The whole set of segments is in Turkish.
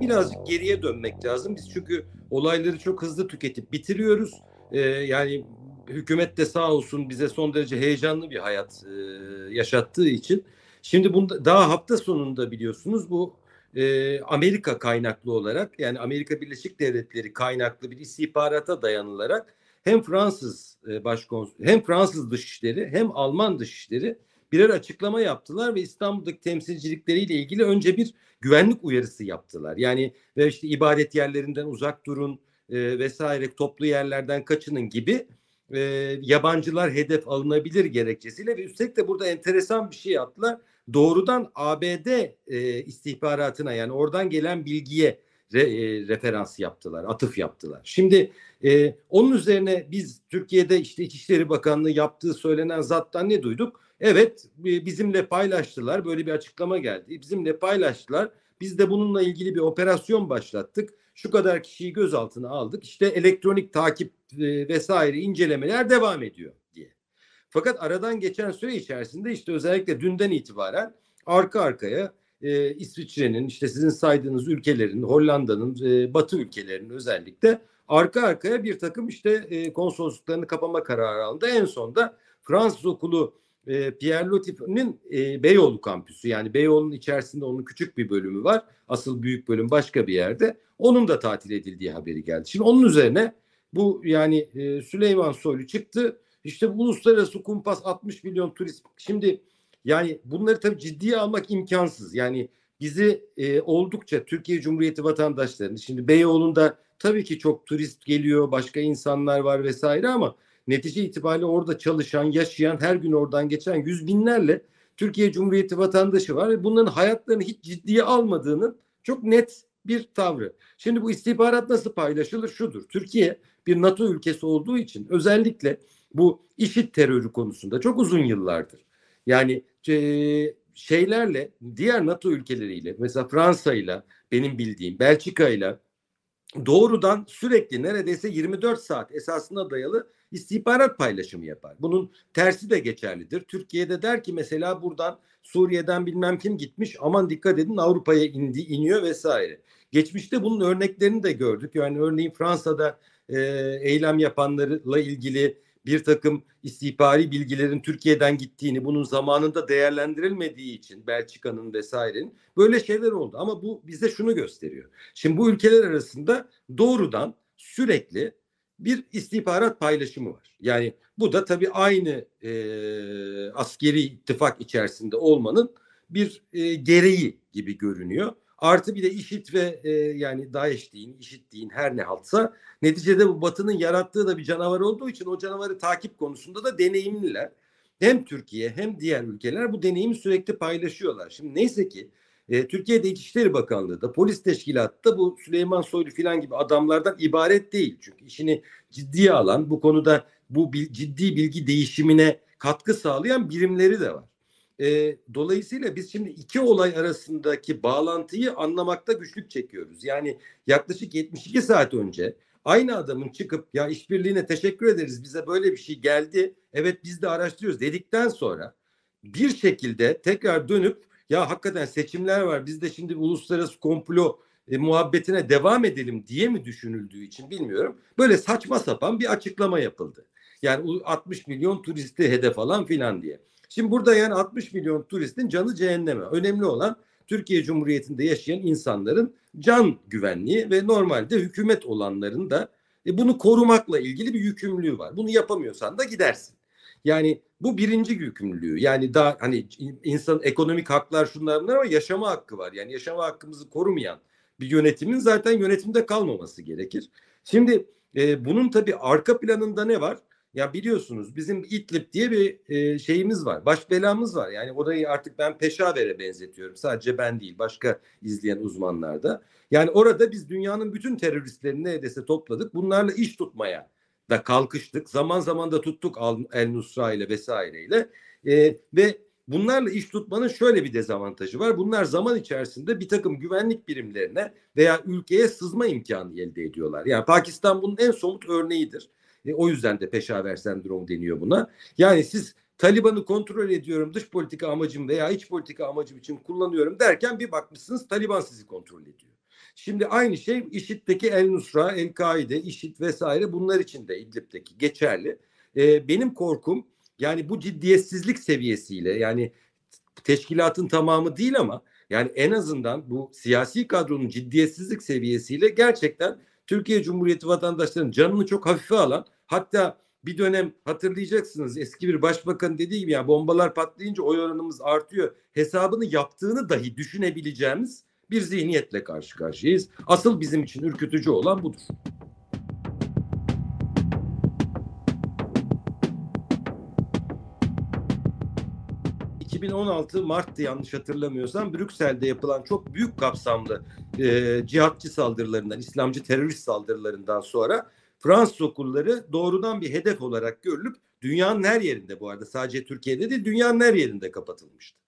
Birazcık geriye dönmek lazım. Biz çünkü olayları çok hızlı tüketip bitiriyoruz. Ee, yani hükümet de sağ olsun bize son derece heyecanlı bir hayat e, yaşattığı için. Şimdi bunda, daha hafta sonunda biliyorsunuz bu Amerika kaynaklı olarak yani Amerika Birleşik Devletleri kaynaklı bir istihbarata dayanılarak hem Fransız e, başkons hem Fransız dışişleri hem Alman dışişleri birer açıklama yaptılar ve İstanbul'daki temsilcilikleriyle ilgili önce bir güvenlik uyarısı yaptılar. Yani ve işte ibadet yerlerinden uzak durun e, vesaire toplu yerlerden kaçının gibi e, yabancılar hedef alınabilir gerekçesiyle ve üstelik de burada enteresan bir şey yaptılar. Doğrudan ABD e, istihbaratına yani oradan gelen bilgiye re, e, referans yaptılar, atıf yaptılar. Şimdi e, onun üzerine biz Türkiye'de işte İçişleri Bakanlığı yaptığı söylenen zattan ne duyduk? Evet bizimle paylaştılar. Böyle bir açıklama geldi. Bizimle paylaştılar. Biz de bununla ilgili bir operasyon başlattık. Şu kadar kişiyi gözaltına aldık. İşte elektronik takip e, vesaire incelemeler devam ediyor diye. Fakat aradan geçen süre içerisinde işte özellikle dünden itibaren arka arkaya e, İsviçre'nin işte sizin saydığınız ülkelerin, Hollanda'nın, e, Batı ülkelerinin özellikle arka arkaya bir takım işte e, konsolosluklarını kapama kararı aldı. En sonda Fransız okulu e, Pierre Loti'nin e, Beyoğlu kampüsü yani Beyoğlu'nun içerisinde onun küçük bir bölümü var. Asıl büyük bölüm başka bir yerde. Onun da tatil edildiği haberi geldi. Şimdi onun üzerine bu yani e, Süleyman Soylu çıktı. İşte bu uluslararası kumpas 60 milyon turist. Şimdi yani bunları tabii ciddiye almak imkansız. Yani bizi e, oldukça Türkiye Cumhuriyeti vatandaşlarını şimdi Beyoğlu'nda tabii ki çok turist geliyor, başka insanlar var vesaire ama netice itibariyle orada çalışan, yaşayan, her gün oradan geçen yüz binlerle Türkiye Cumhuriyeti vatandaşı var ve bunların hayatlarını hiç ciddiye almadığının çok net bir tavrı. Şimdi bu istihbarat nasıl paylaşılır? Şudur. Türkiye bir NATO ülkesi olduğu için özellikle bu işit terörü konusunda çok uzun yıllardır. Yani e, şeylerle diğer NATO ülkeleriyle mesela Fransa ile benim bildiğim Belçika ile doğrudan sürekli neredeyse 24 saat esasına dayalı istihbarat paylaşımı yapar. Bunun tersi de geçerlidir. Türkiye'de der ki mesela buradan Suriye'den bilmem kim gitmiş aman dikkat edin Avrupa'ya indi iniyor vesaire. Geçmişte bunun örneklerini de gördük. Yani örneğin Fransa'da e, eylem yapanlarla ilgili bir takım istihbari bilgilerin Türkiye'den gittiğini, bunun zamanında değerlendirilmediği için Belçika'nın vesairenin böyle şeyler oldu. Ama bu bize şunu gösteriyor. Şimdi bu ülkeler arasında doğrudan sürekli bir istihbarat paylaşımı var. Yani bu da tabii aynı e, askeri ittifak içerisinde olmanın bir e, gereği gibi görünüyor. Artı bir de IŞİD ve e, yani DAEŞ deyin, IŞİD deyin her ne haltsa neticede bu Batı'nın yarattığı da bir canavar olduğu için o canavarı takip konusunda da deneyimliler. Hem Türkiye hem diğer ülkeler bu deneyimi sürekli paylaşıyorlar. Şimdi neyse ki e, Türkiye'de İçişleri Bakanlığı da polis teşkilatı da bu Süleyman Soylu filan gibi adamlardan ibaret değil. Çünkü işini ciddiye alan bu konuda bu bil, ciddi bilgi değişimine katkı sağlayan birimleri de var. E, dolayısıyla biz şimdi iki olay arasındaki bağlantıyı anlamakta güçlük çekiyoruz. Yani yaklaşık 72 saat önce aynı adamın çıkıp ya işbirliğine teşekkür ederiz bize böyle bir şey geldi. Evet biz de araştırıyoruz dedikten sonra bir şekilde tekrar dönüp ya hakikaten seçimler var biz de şimdi uluslararası komplo e, muhabbetine devam edelim diye mi düşünüldüğü için bilmiyorum. Böyle saçma sapan bir açıklama yapıldı. Yani 60 milyon turisti hedef alan filan diye. Şimdi burada yani 60 milyon turistin canı cehenneme. Önemli olan Türkiye Cumhuriyeti'nde yaşayan insanların can güvenliği ve normalde hükümet olanların da e, bunu korumakla ilgili bir yükümlülüğü var. Bunu yapamıyorsan da gidersin. Yani bu birinci yükümlülüğü. Yani daha hani insan ekonomik haklar şunlar bunlar ama yaşama hakkı var. Yani yaşama hakkımızı korumayan bir yönetimin zaten yönetimde kalmaması gerekir. Şimdi e, bunun tabii arka planında ne var? Ya biliyorsunuz bizim İdlib diye bir e, şeyimiz var. Baş belamız var. Yani orayı artık ben Peşaver'e benzetiyorum. Sadece ben değil başka izleyen uzmanlar da. Yani orada biz dünyanın bütün teröristlerini neredeyse topladık. Bunlarla iş tutmaya da kalkıştık. Zaman zaman da tuttuk El Nusra ile vesaireyle. E, ve bunlarla iş tutmanın şöyle bir dezavantajı var. Bunlar zaman içerisinde bir takım güvenlik birimlerine veya ülkeye sızma imkanı elde ediyorlar. Yani Pakistan bunun en somut örneğidir. E, o yüzden de peşaver sendromu deniyor buna. Yani siz Taliban'ı kontrol ediyorum dış politika amacım veya iç politika amacım için kullanıyorum derken bir bakmışsınız Taliban sizi kontrol ediyor. Şimdi aynı şey IŞİD'deki El Nusra, El Kaide, IŞİD vesaire bunlar için de İdlib'deki geçerli. Ee, benim korkum yani bu ciddiyetsizlik seviyesiyle yani teşkilatın tamamı değil ama yani en azından bu siyasi kadronun ciddiyetsizlik seviyesiyle gerçekten Türkiye Cumhuriyeti vatandaşlarının canını çok hafife alan hatta bir dönem hatırlayacaksınız eski bir başbakan dediği gibi yani bombalar patlayınca oy oranımız artıyor hesabını yaptığını dahi düşünebileceğimiz bir zihniyetle karşı karşıyayız. Asıl bizim için ürkütücü olan budur. ...2016 Mart'tı yanlış hatırlamıyorsam... ...Brüksel'de yapılan çok büyük kapsamlı... E, ...cihatçı saldırılarından... ...İslamcı terörist saldırılarından sonra... Fransız okulları doğrudan bir hedef olarak görülüp dünyanın her yerinde bu arada sadece Türkiye'de değil dünyanın her yerinde kapatılmıştı.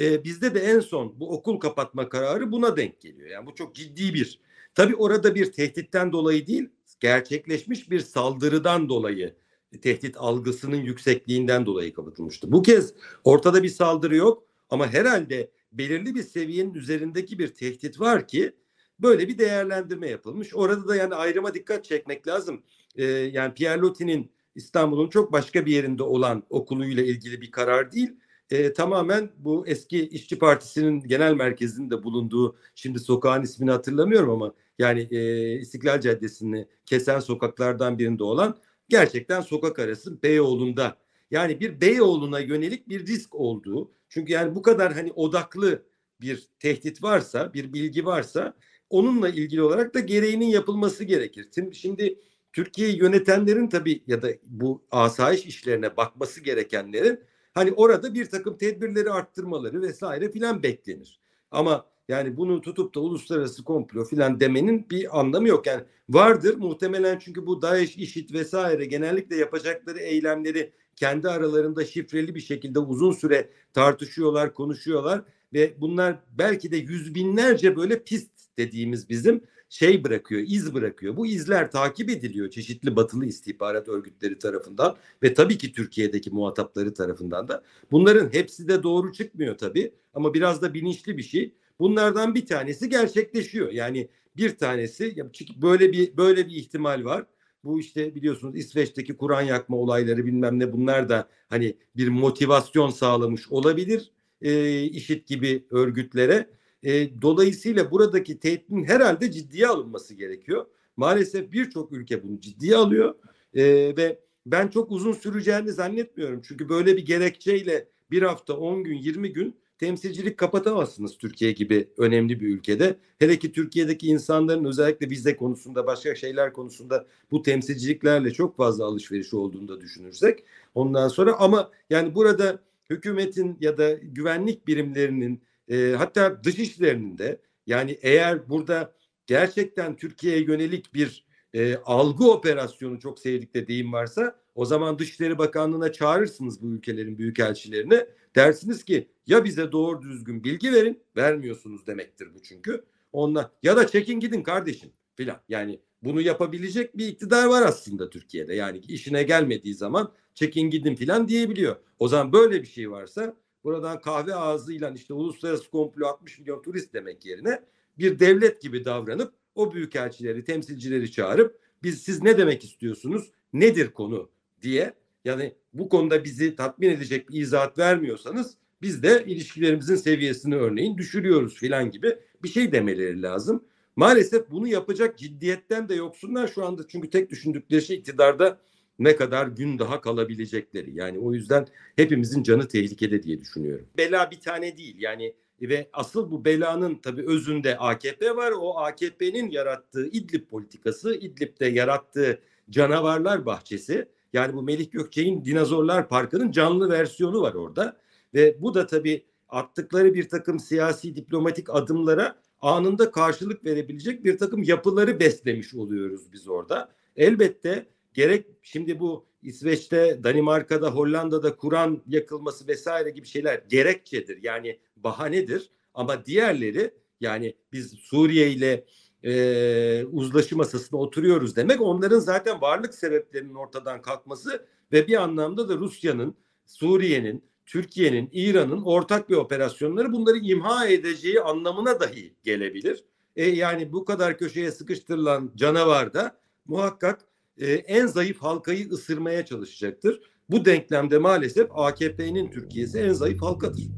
Ee, bizde de en son bu okul kapatma kararı buna denk geliyor. Yani bu çok ciddi bir tabi orada bir tehditten dolayı değil gerçekleşmiş bir saldırıdan dolayı tehdit algısının yüksekliğinden dolayı kapatılmıştı. Bu kez ortada bir saldırı yok ama herhalde belirli bir seviyenin üzerindeki bir tehdit var ki Böyle bir değerlendirme yapılmış. Orada da yani ayrıma dikkat çekmek lazım. Ee, yani Pierre Loti'nin İstanbul'un çok başka bir yerinde olan okuluyla ilgili bir karar değil. Ee, tamamen bu eski İşçi Partisi'nin genel merkezinde bulunduğu, şimdi sokağın ismini hatırlamıyorum ama yani e, İstiklal Caddesi'ni kesen sokaklardan birinde olan gerçekten sokak arası Beyoğlu'nda yani bir Beyoğlu'na yönelik bir risk olduğu. Çünkü yani bu kadar hani odaklı bir tehdit varsa, bir bilgi varsa onunla ilgili olarak da gereğinin yapılması gerekir. Şimdi Türkiye'yi yönetenlerin tabii ya da bu asayiş işlerine bakması gerekenlerin hani orada bir takım tedbirleri arttırmaları vesaire filan beklenir. Ama yani bunu tutup da uluslararası komplo filan demenin bir anlamı yok. Yani vardır muhtemelen çünkü bu DAEŞ, IŞİD vesaire genellikle yapacakları eylemleri kendi aralarında şifreli bir şekilde uzun süre tartışıyorlar, konuşuyorlar ve bunlar belki de yüz binlerce böyle pist dediğimiz bizim şey bırakıyor, iz bırakıyor. Bu izler takip ediliyor çeşitli batılı istihbarat örgütleri tarafından ve tabii ki Türkiye'deki muhatapları tarafından da. Bunların hepsi de doğru çıkmıyor tabii ama biraz da bilinçli bir şey. Bunlardan bir tanesi gerçekleşiyor. Yani bir tanesi böyle bir böyle bir ihtimal var. Bu işte biliyorsunuz İsveç'teki Kur'an yakma olayları bilmem ne bunlar da hani bir motivasyon sağlamış olabilir e, IŞİD gibi örgütlere. E, dolayısıyla buradaki tehditin herhalde ciddiye alınması gerekiyor. Maalesef birçok ülke bunu ciddiye alıyor e, ve ben çok uzun süreceğini zannetmiyorum. Çünkü böyle bir gerekçeyle bir hafta, on gün, yirmi gün temsilcilik kapatamazsınız Türkiye gibi önemli bir ülkede. Hele ki Türkiye'deki insanların özellikle vize konusunda başka şeyler konusunda bu temsilciliklerle çok fazla alışveriş olduğunu da düşünürsek ondan sonra ama yani burada hükümetin ya da güvenlik birimlerinin e, hatta dışişlerinin de yani eğer burada gerçekten Türkiye'ye yönelik bir e, algı operasyonu çok sevdikte deyim varsa o zaman Dışişleri Bakanlığı'na çağırırsınız bu ülkelerin büyükelçilerini. Dersiniz ki ya bize doğru düzgün bilgi verin vermiyorsunuz demektir bu çünkü. Onunla ya da çekin gidin kardeşim filan. Yani bunu yapabilecek bir iktidar var aslında Türkiye'de. Yani işine gelmediği zaman çekin gidin filan diyebiliyor. O zaman böyle bir şey varsa buradan kahve ağzıyla işte uluslararası komplo 60 milyon turist demek yerine bir devlet gibi davranıp o büyükelçileri, temsilcileri çağırıp biz siz ne demek istiyorsunuz? Nedir konu diye yani bu konuda bizi tatmin edecek bir izahat vermiyorsanız biz de ilişkilerimizin seviyesini örneğin düşürüyoruz filan gibi bir şey demeleri lazım. Maalesef bunu yapacak ciddiyetten de yoksunlar şu anda çünkü tek düşündükleri şey iktidarda ne kadar gün daha kalabilecekleri. Yani o yüzden hepimizin canı tehlikede diye düşünüyorum. Bela bir tane değil yani ve asıl bu belanın tabii özünde AKP var. O AKP'nin yarattığı İdlib politikası, İdlib'de yarattığı canavarlar bahçesi. Yani bu Melih Gökçe'nin Dinozorlar Parkı'nın canlı versiyonu var orada. Ve bu da tabii attıkları bir takım siyasi diplomatik adımlara anında karşılık verebilecek bir takım yapıları beslemiş oluyoruz biz orada. Elbette gerek şimdi bu İsveç'te, Danimarka'da, Hollanda'da Kur'an yakılması vesaire gibi şeyler gerekçedir. Yani bahanedir. Ama diğerleri yani biz Suriye ile e, uzlaşı masasına oturuyoruz demek onların zaten varlık sebeplerinin ortadan kalkması ve bir anlamda da Rusya'nın, Suriye'nin, Türkiye'nin, İran'ın ortak bir operasyonları bunları imha edeceği anlamına dahi gelebilir. E, yani bu kadar köşeye sıkıştırılan canavar da muhakkak e, en zayıf halkayı ısırmaya çalışacaktır. Bu denklemde maalesef AKP'nin Türkiye'si en zayıf halkadır.